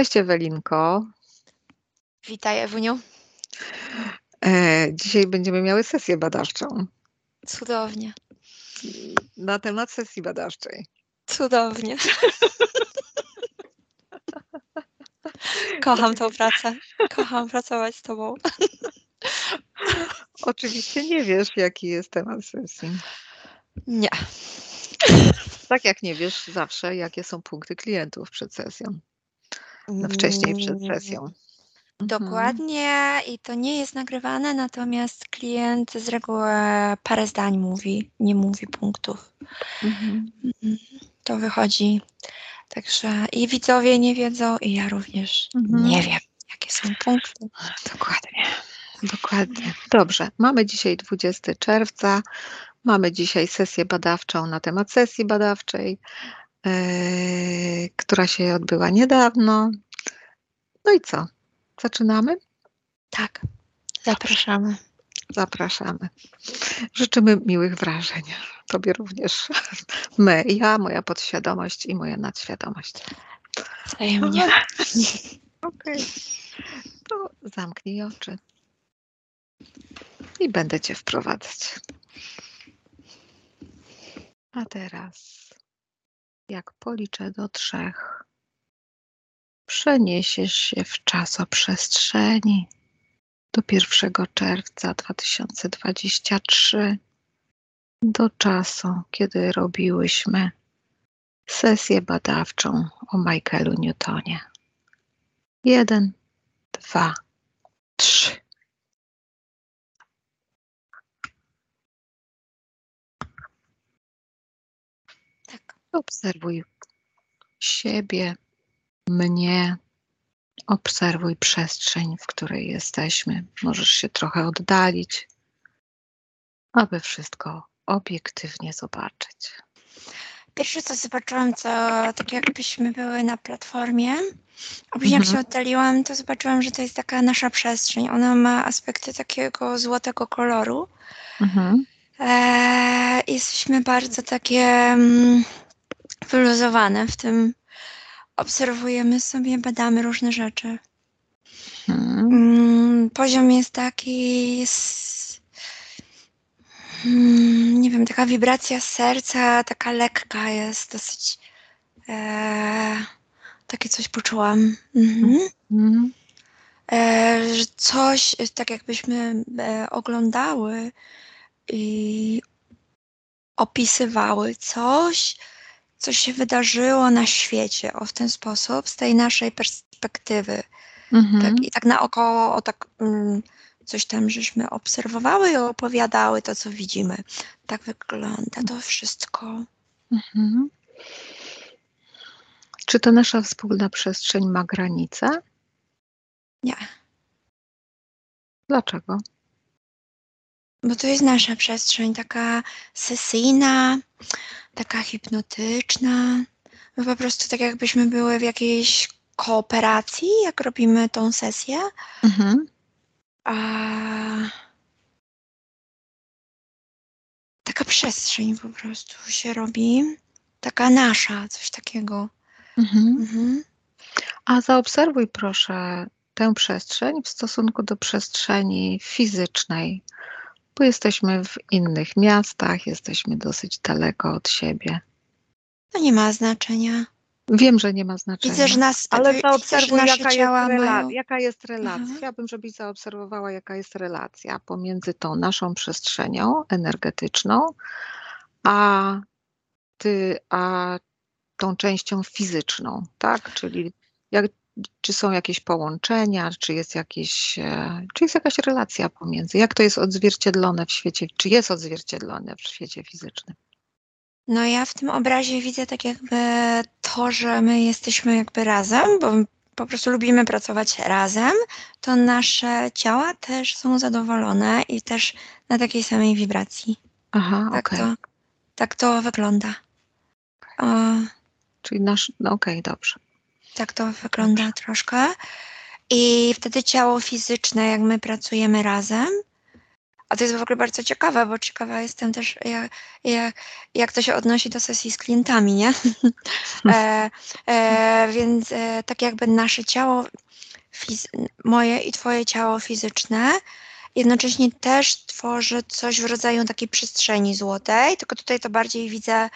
Cześć Ewelinko. Witaj Ewuniu. E, dzisiaj będziemy miały sesję badawczą. Cudownie. Na temat sesji badawczej. Cudownie. Kocham tą pracę. Kocham pracować z Tobą. Oczywiście nie wiesz, jaki jest temat sesji. Nie. Tak jak nie wiesz zawsze, jakie są punkty klientów przed sesją. No wcześniej przed sesją. Mm, Mhm. Dokładnie i to nie jest nagrywane, natomiast klient z reguły parę zdań mówi, nie mówi punktów. Mhm. To wychodzi. Także i widzowie nie wiedzą, i ja również Mhm. nie wiem, jakie są punkty. Dokładnie. Dokładnie. Dobrze. Mamy dzisiaj 20 czerwca. Mamy dzisiaj sesję badawczą na temat sesji badawczej, która się odbyła niedawno. No i co? Zaczynamy? Tak, zapraszamy. Zapraszamy. Życzymy miłych wrażeń. Tobie również. My, ja, moja podświadomość i moja nadświadomość. Wzajemnie. Okej. To zamknij oczy. I będę Cię wprowadzać. A teraz, jak policzę do trzech, przeniesiesz się w czasoprzestrzeni do 1 czerwca 2023, do czasu, kiedy robiłyśmy sesję badawczą o Michaelu Newtonie. Jeden, dwa, trzy. Obserwuj siebie, mnie. Obserwuj przestrzeń, w której jesteśmy. Możesz się trochę oddalić, aby wszystko obiektywnie zobaczyć. Pierwsze co zobaczyłam, to tak jakbyśmy były na platformie, a później jak Mhm. się oddaliłam, to zobaczyłam, że to jest taka nasza przestrzeń. Ona ma aspekty takiego złotego koloru. Mhm. Eee, jesteśmy bardzo takie mm, wyluzowane w tym. Obserwujemy sobie, badamy różne rzeczy. Mhm. Mm, poziom jest taki. mm, nie wiem, taka wibracja serca, taka lekka jest, dosyć. E, takie coś poczułam. Mhm. Mhm. E, że coś, tak jakbyśmy e, oglądały i opisywały coś, co się wydarzyło na świecie, o w ten sposób, z tej naszej perspektywy. Mhm. Tak, I tak naokoło, o tak mm, coś tam żeśmy obserwowały i opowiadały to, co widzimy. Tak wygląda to wszystko. Mhm. Czy ta nasza wspólna przestrzeń ma granice? Nie, Dlaczego? bo to jest nasza przestrzeń, taka sesyjna, taka hipnotyczna. My po prostu tak jakbyśmy były w jakiejś kooperacji, jak robimy tą sesję, Mhm. a taka przestrzeń po prostu się robi, taka nasza, coś takiego. Mhm. Mhm. A zaobserwuj proszę tę przestrzeń w stosunku do przestrzeni fizycznej, bo jesteśmy w innych miastach, jesteśmy dosyć daleko od siebie. To nie ma znaczenia. Wiem, że nie ma znaczenia. Widzę, że nas, Ale zaobserwuj, jaka jest, ciała rela- mają... jaka jest relacja. Mhm. Chciałabym, żebyś zaobserwowała, jaka jest relacja pomiędzy tą naszą przestrzenią energetyczną, a ty, a tą częścią fizyczną, tak? Czyli jak, czy są jakieś połączenia, czy jest, jakieś, e, czy jest jakaś relacja pomiędzy, jak to jest odzwierciedlone w świecie, czy jest odzwierciedlone w świecie fizycznym. No ja w tym obrazie widzę tak jakby to, że my jesteśmy jakby razem, bo po prostu lubimy pracować razem, to nasze ciała też są zadowolone i też na takiej samej wibracji. Aha, Tak, okej. to, tak to wygląda. O, Czyli nasz, no okej, dobrze. Tak to wygląda troszkę. I wtedy ciało fizyczne, jak my pracujemy razem, A to jest w ogóle bardzo ciekawe, bo ciekawa jestem też, jak, jak, jak to się odnosi do sesji z klientami, nie? e, e, więc e, tak jakby nasze ciało, moje i twoje ciało fizyczne jednocześnie też tworzy coś w rodzaju takiej przestrzeni złotej, tylko tutaj to bardziej widzę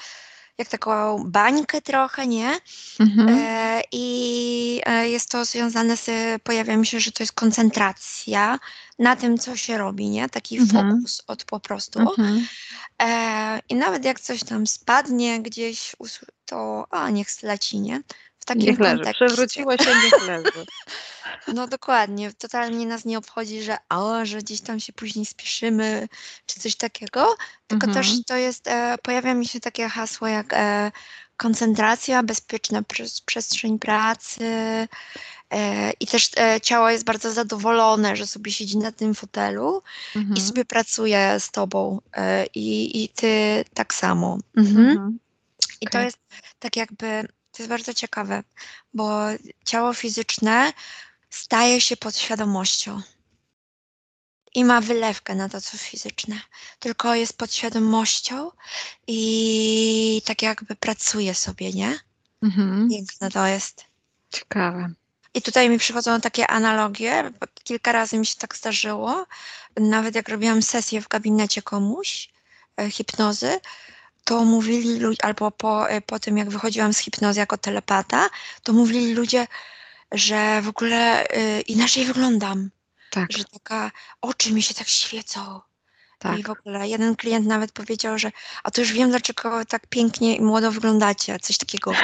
jak taką bańkę trochę, nie? Mhm. E, I e, jest to związane z, pojawia mi się, że to jest koncentracja na tym, co się robi, nie? Taki mhm. fokus od po prostu. Mhm. E, I nawet jak coś tam spadnie gdzieś, to a, niech leci, nie? W takim niech leży. Kontekście. Przewróciło się, niech leży. No dokładnie, totalnie nas nie obchodzi, że o, że gdzieś tam się później spieszymy, czy coś takiego, tylko mhm. też to jest, e, pojawia mi się takie hasło jak e, koncentracja, bezpieczna przestrzeń pracy e, i też e, ciało jest bardzo zadowolone, że sobie siedzi na tym fotelu mhm. i sobie pracuje z tobą e, i, i ty tak samo. Mhm. mhm. I okay. to jest tak jakby, to jest bardzo ciekawe, bo ciało fizyczne staje się podświadomością i ma wylewkę na to, co fizyczne, tylko jest podświadomością i tak jakby pracuje sobie, nie? Mhm. Piękne to jest. Ciekawe. I tutaj mi przychodzą takie analogie, bo kilka razy mi się tak zdarzyło, nawet jak robiłam sesję w gabinecie komuś, e, hipnozy, to mówili ludzie, albo po, e, po tym jak wychodziłam z hipnozy jako telepata, to mówili ludzie, że w ogóle y, inaczej wyglądam. Tak. Że taka, oczy mi się tak świecą. Tak. I w ogóle jeden klient nawet powiedział, że a to już wiem, dlaczego tak pięknie i młodo wyglądacie, coś takiego.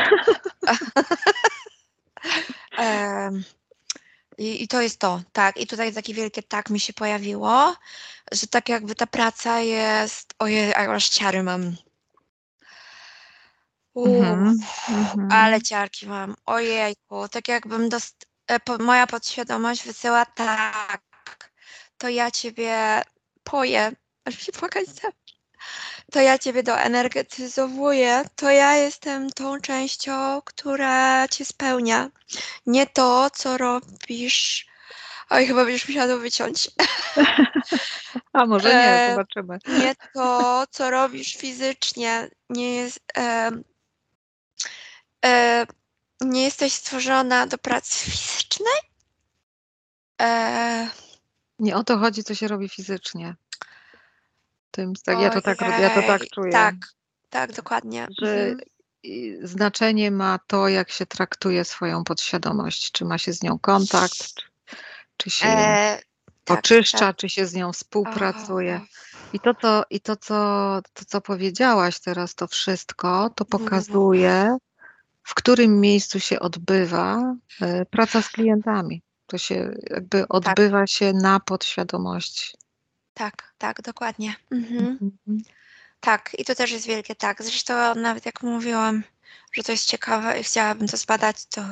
I, I, to jest to, tak. I tutaj takie wielkie tak mi się pojawiło, że tak jakby ta praca jest, ojej, aż ciary mam. Mhm, mhm. ale ciarki mam. Ojejku, tak jakbym dost... E, moja podświadomość wysyła tak, to ja ciebie poję, aż się płakać. To ja ciebie doenergetyzowuję, to ja jestem tą częścią, która cię spełnia. Nie to, co robisz. Oj, chyba będziesz musiała to wyciąć. A może nie, e, zobaczymy. Nie to, co robisz fizycznie, nie jest, e, nie jesteś stworzona do pracy fizycznej? E, nie o to chodzi, co się robi fizycznie. Tym, tak, ja, to tak, ja to tak czuję. Tak, tak, dokładnie. Że mhm. znaczenie ma to, jak się traktuje swoją podświadomość. Czy ma się z nią kontakt, czy, czy się e, tak, oczyszcza, tak. czy się z nią współpracuje. I to, co, i to, co, to, co powiedziałaś teraz, to wszystko, to mhm. W którym miejscu się odbywa e, praca z klientami. To się jakby tak. odbywa tak. się na podświadomości. Tak, tak, dokładnie. Mhm. Mhm. Tak, i to też jest wielkie tak. Zresztą nawet jak mówiłam, że to jest ciekawe i chciałabym to zbadać, to,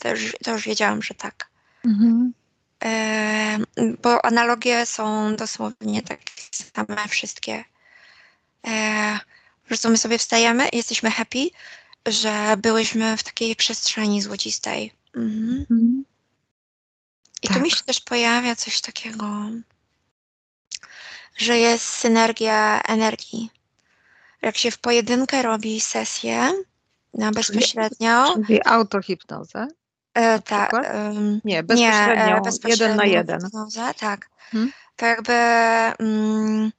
to, już, to już wiedziałam, że tak. Mhm. E, bo analogie są dosłownie takie same wszystkie. E, po prostu my sobie wstajemy i jesteśmy happy, że byłyśmy w takiej przestrzeni złocistej. Mhm. Mhm. I tak. tu mi się też pojawia coś takiego, że jest synergia energii. Jak się w pojedynkę robi sesję na bezpośrednio. Czyli, czyli autohipnozę? E, tak. nie, bezpośrednio, nie, bezpośrednio jeden na jeden. Hipnozę, tak. Hmm? To jakby mm,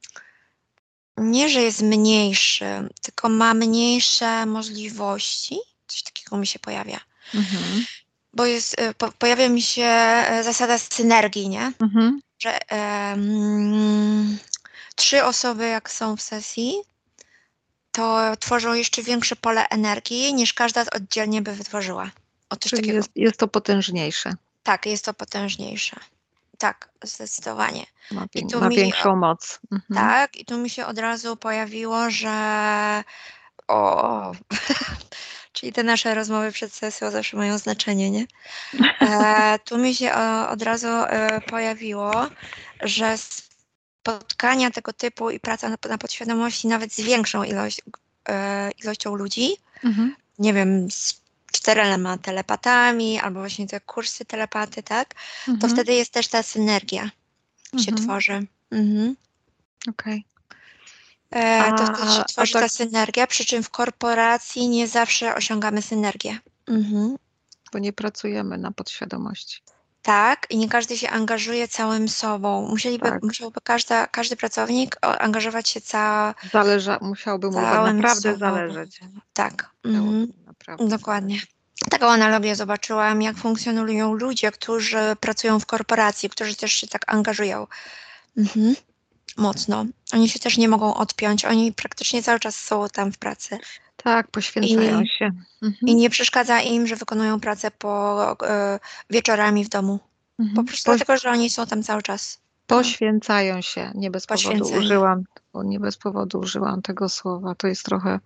nie, że jest mniejszy, tylko ma mniejsze możliwości. Coś takiego mi się pojawia. Mhm. Bo jest, e, po, pojawia mi się e, zasada synergii, nie? Mhm. Że um, trzy osoby, jak są w sesji, to tworzą jeszcze większe pole energii, niż każda oddzielnie by wytworzyła. Otóż Czyli takiego. Jest, jest to potężniejsze. Tak, jest to potężniejsze. Tak, zdecydowanie. Ma, I tu ma mi, większą moc. Mhm. Tak, i tu mi się od razu pojawiło, że o, czyli te nasze rozmowy przed sesją zawsze mają znaczenie, nie? E, tu mi się o, od razu e, pojawiło, że spotkania tego typu i praca na, na podświadomości nawet z większą ilość, e, ilością ludzi, mhm. nie wiem, z czterema telepatami, albo właśnie te kursy telepaty, tak? Mhm. To wtedy jest też ta synergia mhm. się tworzy. Mhm. Okej. E, to wtedy się tworzy tak- ta synergia, przy czym w korporacji nie zawsze osiągamy synergię. Mhm. Bo nie pracujemy na podświadomości. Tak, i nie każdy się angażuje całym sobą. Musieliby, Tak. Musiałby każda, każdy pracownik angażować się ca, Zależa, musiałby mu naprawdę sobą. zależeć. Tak. Mhm. Naprawdę Dokładnie. Taką analogię zobaczyłam, jak funkcjonują ludzie, którzy pracują w korporacji, którzy też się tak angażują. Mhm. Mocno. Oni się też nie mogą odpiąć. Oni praktycznie cały czas są tam w pracy. Tak, poświęcają I- się. Mhm. I nie przeszkadza im, że wykonują pracę po e, wieczorami w domu. Po Mhm. prostu Poś- dlatego, że oni są tam cały czas. Poświęcają się. Nie bez powodu użyłam, nie bez powodu użyłam tego słowa. To jest trochę,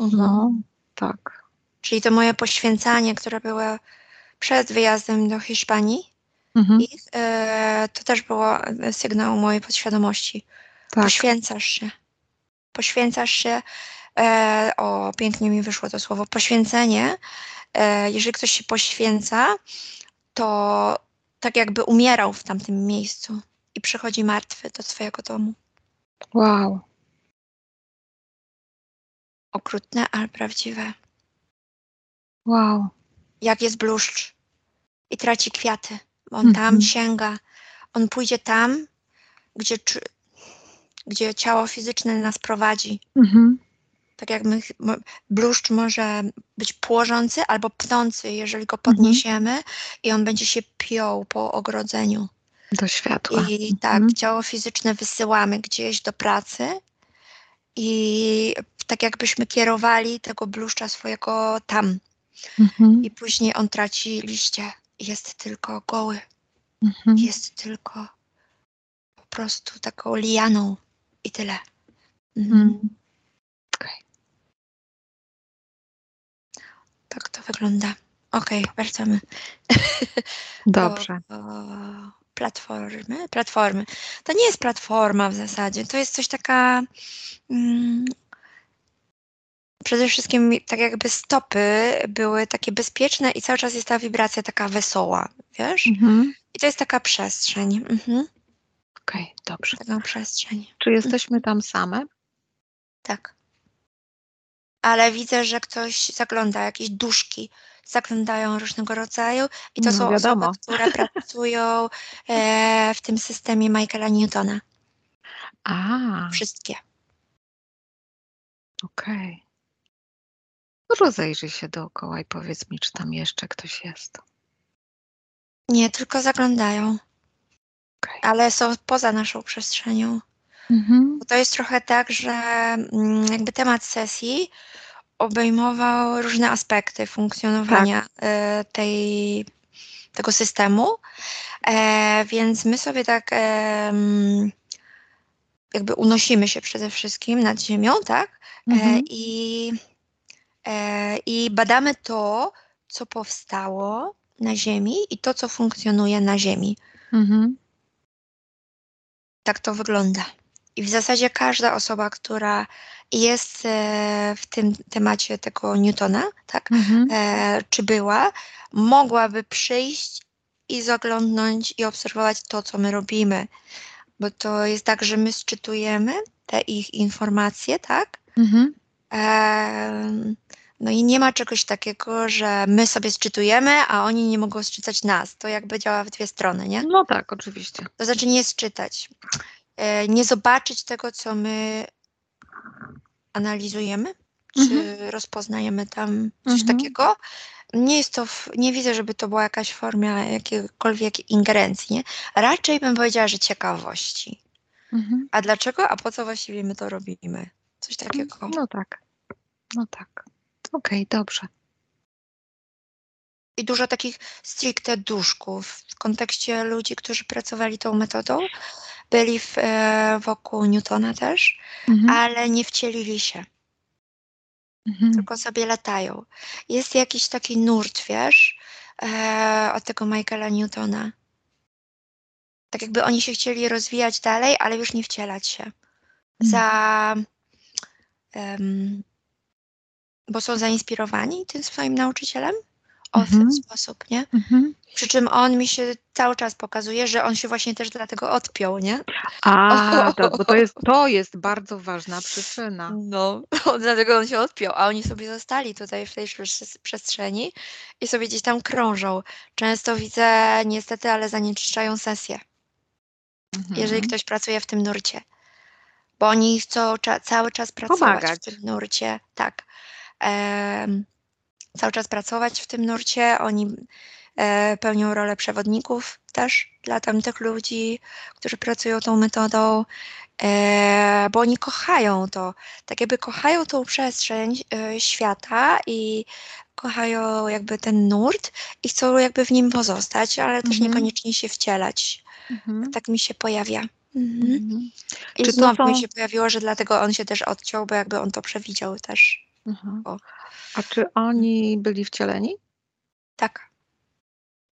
Mhm. no, tak. Czyli to moje poświęcanie, które było przed wyjazdem do Hiszpanii, Mhm. e, to też było sygnał mojej podświadomości. Tak. Poświęcasz się. Poświęcasz się. E, o, pięknie mi wyszło to słowo. Poświęcenie. E, jeżeli ktoś się poświęca, to tak jakby umierał w tamtym miejscu i przychodzi martwy do swojego domu. Wow. Okrutne, ale prawdziwe. Wow. Jak jest bluszcz i traci kwiaty. On tam Mhm. sięga. On pójdzie tam, gdzie, gdzie ciało fizyczne nas prowadzi. Mhm. Tak jak my, bluszcz może być płożący albo pnący, jeżeli go Mhm. podniesiemy i on będzie się piął po ogrodzeniu. Do światła. I tak, Mhm. ciało fizyczne wysyłamy gdzieś do pracy i tak jakbyśmy kierowali tego bluszcza swojego tam. Mhm. I później on traci liście. Jest tylko goły. Mhm. Jest tylko po prostu taką lianą i tyle. Mhm. Mhm. Okej. Tak to wygląda. Okej, wracamy. Dobrze. Do, platformy. Platformy. To nie jest platforma w zasadzie. To jest coś taka. Mm, przede wszystkim tak jakby stopy były takie bezpieczne i cały czas jest ta wibracja taka wesoła, wiesz? Mhm. I to jest taka przestrzeń. Mhm, Okej, dobrze. taka przestrzeń. Czy jesteśmy tam same? Tak. Ale widzę, że ktoś zagląda, jakieś duszki zaglądają różnego rodzaju i to No, są wiadomo. osoby, które pracują e, w tym systemie Michaela Newtona. A, Wszystkie. okej. No Rozejrzyj się dookoła i powiedz mi, czy tam jeszcze ktoś jest. Nie, tylko zaglądają, Okej. ale są poza naszą przestrzenią. Mhm. Bo to jest trochę tak, że mm, jakby temat sesji obejmował różne aspekty funkcjonowania e, tej, tego systemu, e, więc my sobie tak e, mm, jakby unosimy się przede wszystkim nad ziemią, tak? E, Mhm. e, I badamy to, co powstało na Ziemi i to, co funkcjonuje na Ziemi. Mhm. Tak to wygląda. I w zasadzie każda osoba, która jest e, w tym temacie tego Newtona, tak, Mhm. e, czy była, mogłaby przyjść i zaglądnąć i obserwować to, co my robimy. Bo to jest tak, że my sczytujemy te ich informacje, tak? Mhm. No i nie ma czegoś takiego, że my sobie sczytujemy, a oni nie mogą sczytać nas. To jakby działa w dwie strony, nie? No tak, oczywiście. To znaczy nie sczytać. E, Nie zobaczyć tego, co my analizujemy, czy Mhm. rozpoznajemy tam coś Mhm. takiego. Nie jest to, w- nie widzę, żeby to była jakaś forma jakiejkolwiek ingerencji, nie? Raczej bym powiedziała, że ciekawości. Mhm. A dlaczego? A po co właściwie my to robimy? Coś takiego. No tak. No tak. Okej, dobrze. i dużo takich stricte duszków w kontekście ludzi, którzy pracowali tą metodą. Byli w, e, wokół Newtona też, Mhm. ale nie wcielili się, Mhm. tylko sobie latają. Jest jakiś taki nurt, wiesz, e, od tego Michaela Newtona. Tak jakby oni się chcieli rozwijać dalej, ale już nie wcielać się. Za, em, bo są zainspirowani tym swoim nauczycielem. O, w ten Mhm. sposób, nie? Mhm. Przy czym on mi się cały czas pokazuje, że on się właśnie też dlatego odpiął, nie? A, to, bo to jest, to jest bardzo ważna przyczyna. No, dlatego on się odpiął, a oni sobie zostali tutaj w tej przes- przestrzeni i sobie gdzieś tam krążą. Często widzę, niestety, ale zanieczyszczają sesję, jeżeli Mhm. ktoś pracuje w tym nurcie. Bo oni chcą cza- cały czas pracować Pomagać. w tym nurcie. Tak. Cały czas pracować w tym nurcie. Oni e, pełnią rolę przewodników też dla tamtych ludzi, którzy pracują tą metodą, e, bo oni kochają to. Tak jakby kochają tą przestrzeń e, świata i kochają jakby ten nurt i chcą jakby w nim pozostać, ale też Mhm. niekoniecznie się wcielać. Mhm. Tak mi się pojawia. Mhm. Mhm. I Czy to znowu mi są- się pojawiło, że dlatego on się też odciął, bo jakby on to przewidział też. Mhm. O. A czy oni byli wcieleni? Tak.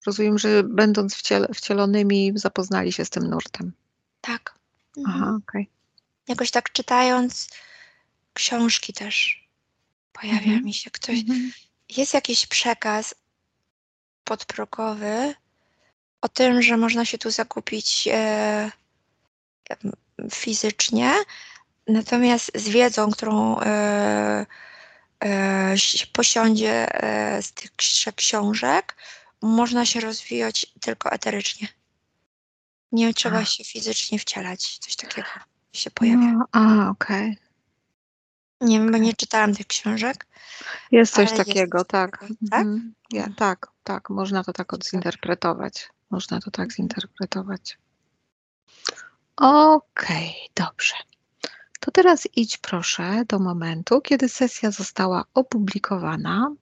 Rozumiem, że będąc wciel wcielonymi zapoznali się z tym nurtem. Tak. Mhm. Aha, okej. Jakoś tak czytając książki też pojawia Mhm. mi się ktoś. Mhm. Jest jakiś przekaz podprogowy o tym, że można się tu zakupić e, fizycznie, natomiast z wiedzą, którą e, posiądzie e, z tych ksi- książek, można się rozwijać tylko eterycznie. Nie trzeba A. się fizycznie wcielać. Coś takiego się pojawia. No, a, okej. Nie wiem, bo nie czytałam tych książek. Jest coś Ale jest takiego, coś tak. takiego, tak? Mhm. Ja, tak, tak. Można to tak odzinterpretować. Można to tak Mhm. zinterpretować. Okej, dobrze. To teraz idź proszę do momentu, kiedy sesja została opublikowana.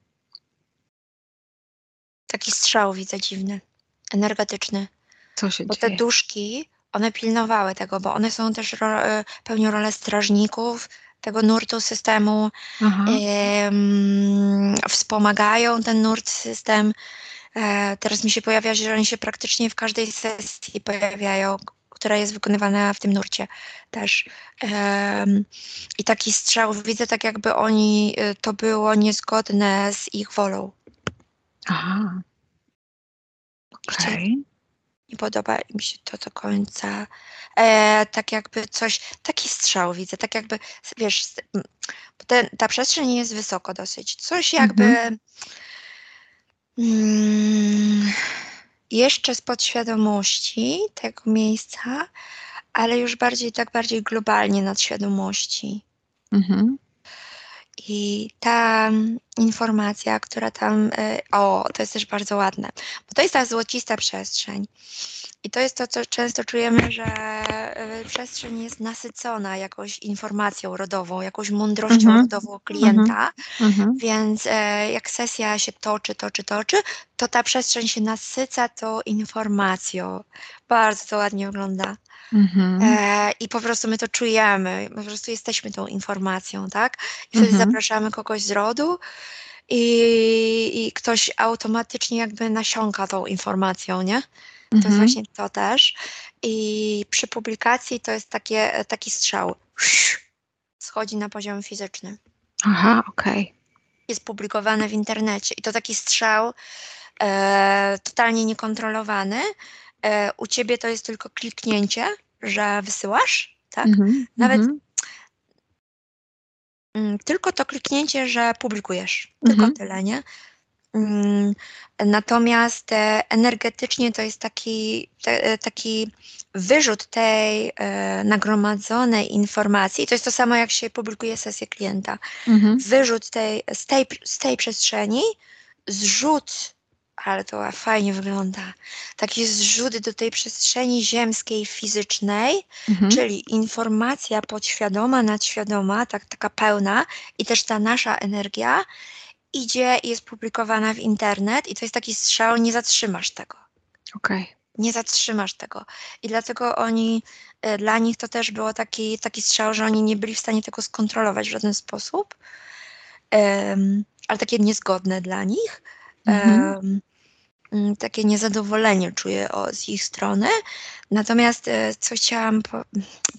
Taki strzał widzę dziwny, energetyczny. Co się Bo te dzieje? duszki, one pilnowały tego, bo one są też ro, e, pełnią rolę strażników tego nurtu systemu, em, wspomagają ten nurt system. E, teraz mi się pojawia, że oni się praktycznie w każdej sesji pojawiają, która jest wykonywana w tym nurcie też. I taki strzał widzę tak, jakby oni, e, to było niezgodne z ich wolą. Aha. Okej. Nie podoba mi się to do końca. E, tak jakby coś, taki strzał widzę, tak jakby, wiesz, ten, ta przestrzeń jest wysoko dosyć. Coś jakby mm, jeszcze z podświadomości tego miejsca, ale już bardziej, tak bardziej globalnie nadświadomości. Mhm. I ta informacja, która tam, e, o, to jest też bardzo ładne, bo to jest ta złocista przestrzeń. I to jest to, co często czujemy, że e, przestrzeń jest nasycona jakąś informacją rodową, jakąś mądrością Mhm. rodową klienta, Mhm. więc e, jak sesja się toczy, toczy, toczy, to ta przestrzeń się nasyca tą informacją. Bardzo to ładnie wygląda. Mhm. E, I po prostu my to czujemy, po prostu jesteśmy tą informacją, tak? I wtedy Mhm. zapraszamy kogoś z rodu i, i ktoś automatycznie jakby nasiąka tą informacją, nie? To jest Mhm. właśnie to też. I przy publikacji to jest takie, taki strzał. Schodzi na poziom fizyczny. Aha, okej. Jest publikowane w internecie i to taki strzał e, totalnie niekontrolowany. E, u ciebie to jest tylko kliknięcie, że wysyłasz, tak? Mhm. Nawet Mhm. Mm, Tylko to kliknięcie, że publikujesz. Tylko Mhm. tyle, nie? Mm, Natomiast e, energetycznie to jest taki, te, e, taki wyrzut tej e, nagromadzonej informacji. To jest to samo, jak się publikuje sesję klienta. Mhm. Wyrzut tej, z, tej, z tej przestrzeni, zrzut, ale to fajnie wygląda, taki zrzut do tej przestrzeni ziemskiej, fizycznej, Mhm. Czyli informacja podświadoma, nadświadoma, tak, taka pełna i też ta nasza energia idzie i jest publikowana w internet i to jest taki strzał, nie zatrzymasz tego. Okej. Nie zatrzymasz tego. I dlatego oni, e, dla nich to też było taki, taki strzał, że oni nie byli w stanie tego skontrolować w żaden sposób, Em, ale takie niezgodne dla nich. Mhm. Mm, takie niezadowolenie czuję o, z ich strony. Natomiast e, co chciałam po,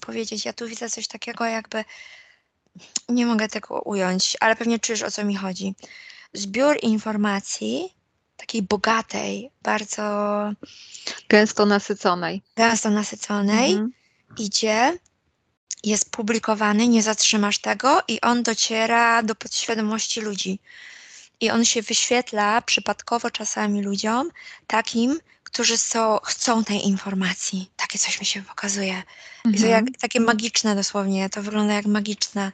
powiedzieć, ja tu widzę coś takiego jakby, nie mogę tego ująć, ale pewnie czujesz o co mi chodzi. Zbiór informacji, takiej bogatej, bardzo Gęsto nasyconej. gęsto nasyconej, Mhm. idzie, jest publikowany, nie zatrzymasz tego i on dociera do podświadomości ludzi. I on się wyświetla przypadkowo czasami ludziom, takim, którzy są, chcą tej informacji. Takie coś mi się pokazuje. I to jak, Mhm. takie magiczne dosłownie, to wygląda jak magiczne,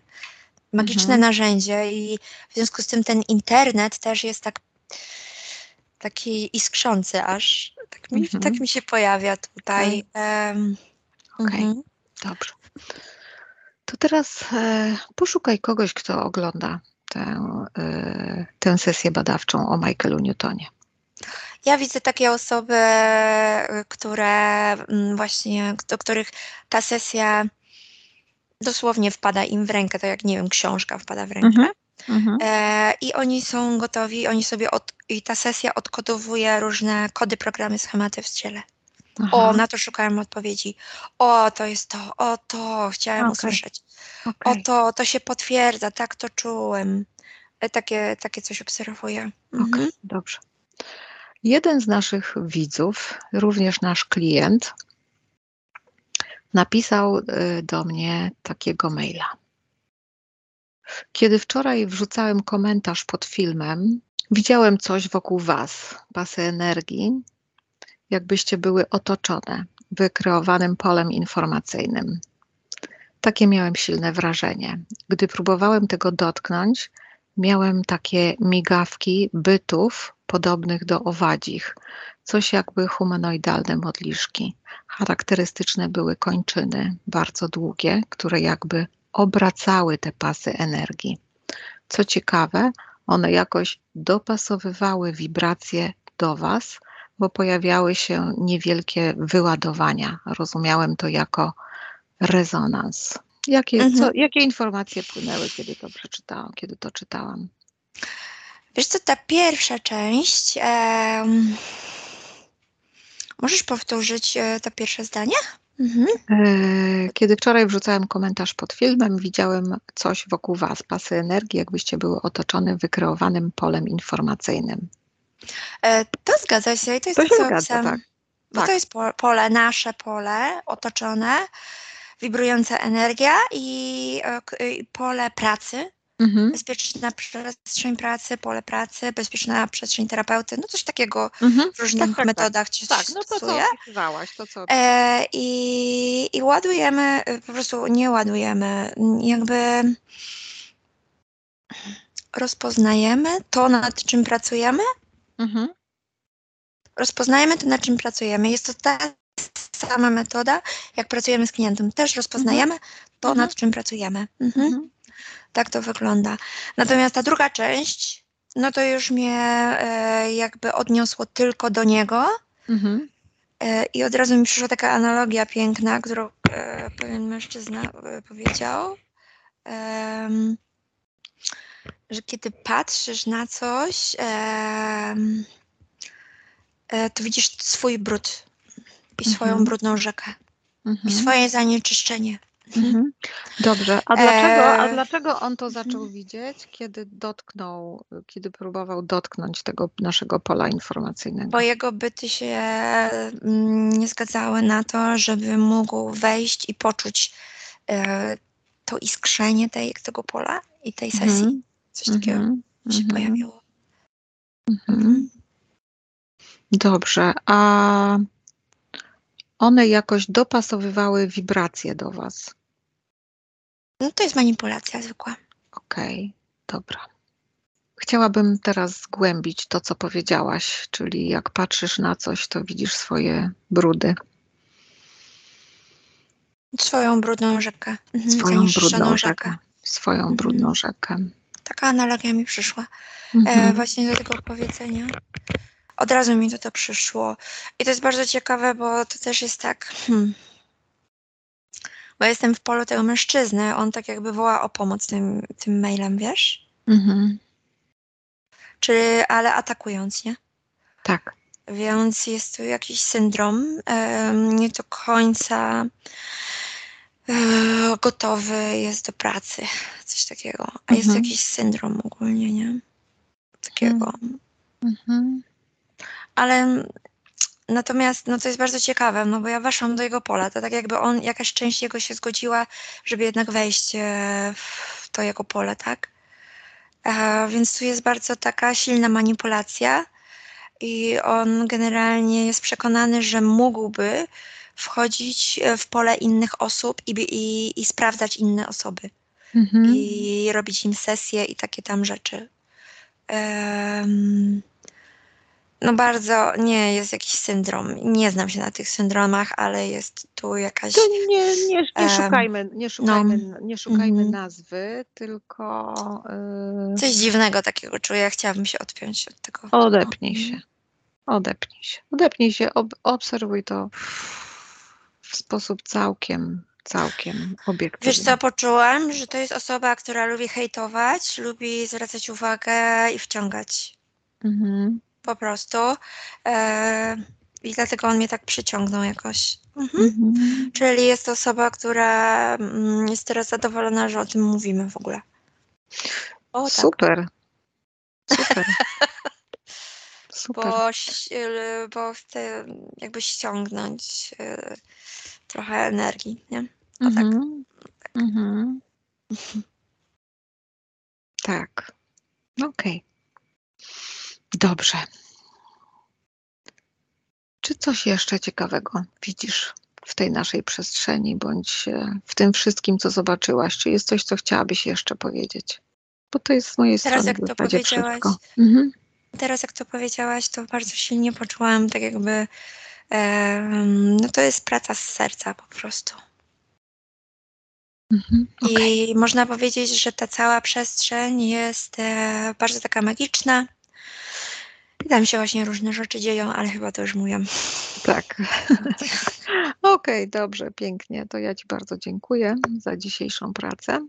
magiczne Mhm. narzędzie i w związku z tym ten internet też jest tak taki iskrzący aż. Tak mi, Mhm. tak mi się pojawia tutaj. Em, Okej. mhm. Dobrze. To teraz e, poszukaj kogoś, kto ogląda tę, e, tę sesję badawczą o Michaelu Newtonie. Ja widzę takie osoby, y, które mm, właśnie, do których ta sesja dosłownie wpada im w rękę, tak jak nie wiem, książka wpada w rękę. Mhm. Mhm. E, I oni są gotowi, oni sobie od, i ta sesja odkodowuje różne kody, programy, schematy w ciele. O, Aha, na to szukałem odpowiedzi. O, to jest to, o to chciałem Okej. usłyszeć. O okej, to, to się potwierdza, tak to czułem. E, Takie, takie coś obserwuję. Mhm. okej, dobrze. Jeden z naszych widzów, również nasz klient, napisał e, do mnie takiego maila. Kiedy wczoraj wrzucałem komentarz pod filmem, widziałem coś wokół Was, pasy energii, jakbyście były otoczone wykreowanym polem informacyjnym. Takie miałem silne wrażenie. Gdy próbowałem tego dotknąć, miałem takie migawki bytów podobnych do owadzich, coś jakby humanoidalne modliszki. Charakterystyczne były kończyny, bardzo długie, które jakby obracały te pasy energii. Co ciekawe, one jakoś dopasowywały wibracje do Was, bo pojawiały się niewielkie wyładowania. Rozumiałem to jako rezonans. Jakie, Mhm. co, jakie informacje płynęły, kiedy to przeczytałam, kiedy to czytałam? Wiesz co, ta pierwsza część. em, możesz powtórzyć e, to pierwsze zdanie? Mhm. E, Kiedy wczoraj wrzucałem komentarz pod filmem, widziałem coś wokół Was, pasy energii, jakbyście były otoczone wykreowanym polem informacyjnym. E, to zgadza się i to jest To to, co zgadza, tak. Bo Tak. to jest po, pole, nasze pole, otoczone, wibrująca energia i e, i pole pracy, Mhm. bezpieczna przestrzeń pracy, pole pracy, bezpieczna przestrzeń terapeuty, no coś takiego Mhm. w różnych tak, tak. metodach się Tak, no to stosuje. to co E, i, I ładujemy, y, po prostu nie ładujemy, jakby rozpoznajemy to, nad czym pracujemy, Mhm. rozpoznajemy to, nad czym pracujemy. Jest to ta sama metoda, jak pracujemy z klientem. Też rozpoznajemy to, Mhm. nad czym pracujemy. Mhm. Mhm. Tak to wygląda. Natomiast ta druga część, no to już mnie e, jakby odniosło tylko do niego. Mhm. E, I od razu mi przyszła taka analogia piękna, którą e, pewien mężczyzna e, powiedział, że kiedy patrzysz na coś, em, e, to widzisz swój brud i swoją Mhm. brudną rzekę i Mhm. swoje zanieczyszczenie. Mhm. Dobrze, a dlaczego, a E, dlaczego on to mhm. zaczął widzieć, kiedy dotknął, kiedy próbował dotknąć tego naszego pola informacyjnego? Bo jego byty się mm, nie zgadzały na to, żeby mógł wejść i poczuć e, to iskrzenie tej, tego pola i tej sesji. Mhm. Coś takiego Mhm. się Mhm. pojawiło. Mhm. Dobrze, a one jakoś dopasowywały wibracje do Was. No to jest manipulacja zwykła. Okej, dobra. Chciałabym teraz zgłębić to, co powiedziałaś, czyli jak patrzysz na coś, to widzisz swoje brudy, Swoją brudną rzekę. Mhm, swoją brudną rzekę, swoją Mhm. brudną rzekę. Taka analogia mi przyszła. E, Mhm. właśnie do tego powiedzenia. Od razu mi to, to przyszło. I to jest bardzo ciekawe, bo to też jest tak. Hmm, bo jestem w polu tego mężczyzny. On tak jakby woła o pomoc tym, tym mailem, wiesz? Mhm. Czy, ale atakując, nie? Tak. Więc jest tu jakiś syndrom, nie do końca e, gotowy jest do pracy, coś takiego. A jest Mhm. jakiś syndrom ogólnie, nie? Takiego. Mhm. Ale Natomiast no to jest bardzo ciekawe, no bo ja weszłam do jego pola, to tak jakby on, jakaś część jego się zgodziła, żeby jednak wejść e, w to jego pole, tak? E, więc tu jest bardzo taka silna manipulacja i on generalnie jest przekonany, że mógłby wchodzić e, w pole innych osób i, i, i sprawdzać inne osoby Mhm. i robić im sesje i takie tam rzeczy. Em, no bardzo, nie, jest jakiś syndrom. Nie znam się na tych syndromach, ale jest tu jakaś... To nie, nie, nie Em, szukajmy, nie szukajmy, nie szukajmy Mhm. nazwy, tylko y, Coś dziwnego takiego czuję. Chciałabym się odpiąć od tego. odepnij No. się. Odepnij się. Odepnij się, ob, obserwuj to w sposób całkiem, całkiem obiektywny. Wiesz co, poczułam, że to jest osoba, która lubi hejtować, lubi zwracać uwagę i wciągać. Mhm. Po prostu. E, I dlatego on mnie tak przyciągnął jakoś. Mhm. Mhm. Czyli jest to osoba, która mm, jest teraz zadowolona, że o tym mówimy w ogóle. O tak, Super. Super. Super. bo, y, bo chcę jakby ściągnąć y, trochę energii, nie? O tak. Mhm. Mhm. Tak. Okej. Dobrze. Czy coś jeszcze ciekawego widzisz w tej naszej przestrzeni, bądź e, w tym wszystkim, co zobaczyłaś? Czy jest coś, co chciałabyś jeszcze powiedzieć? Bo to jest z mojej Teraz strony jak w to powiedziałaś, wszystko. Mhm. Teraz jak to powiedziałaś, to bardzo silnie poczułam tak jakby, em, no to jest praca z serca po prostu. Mhm. Okej. I można powiedzieć, że ta cała przestrzeń jest e, bardzo taka magiczna. I tam się właśnie różne rzeczy dzieją, ale chyba to już mówiłam. Tak. Okej, dobrze, pięknie. To ja Ci bardzo dziękuję za dzisiejszą pracę.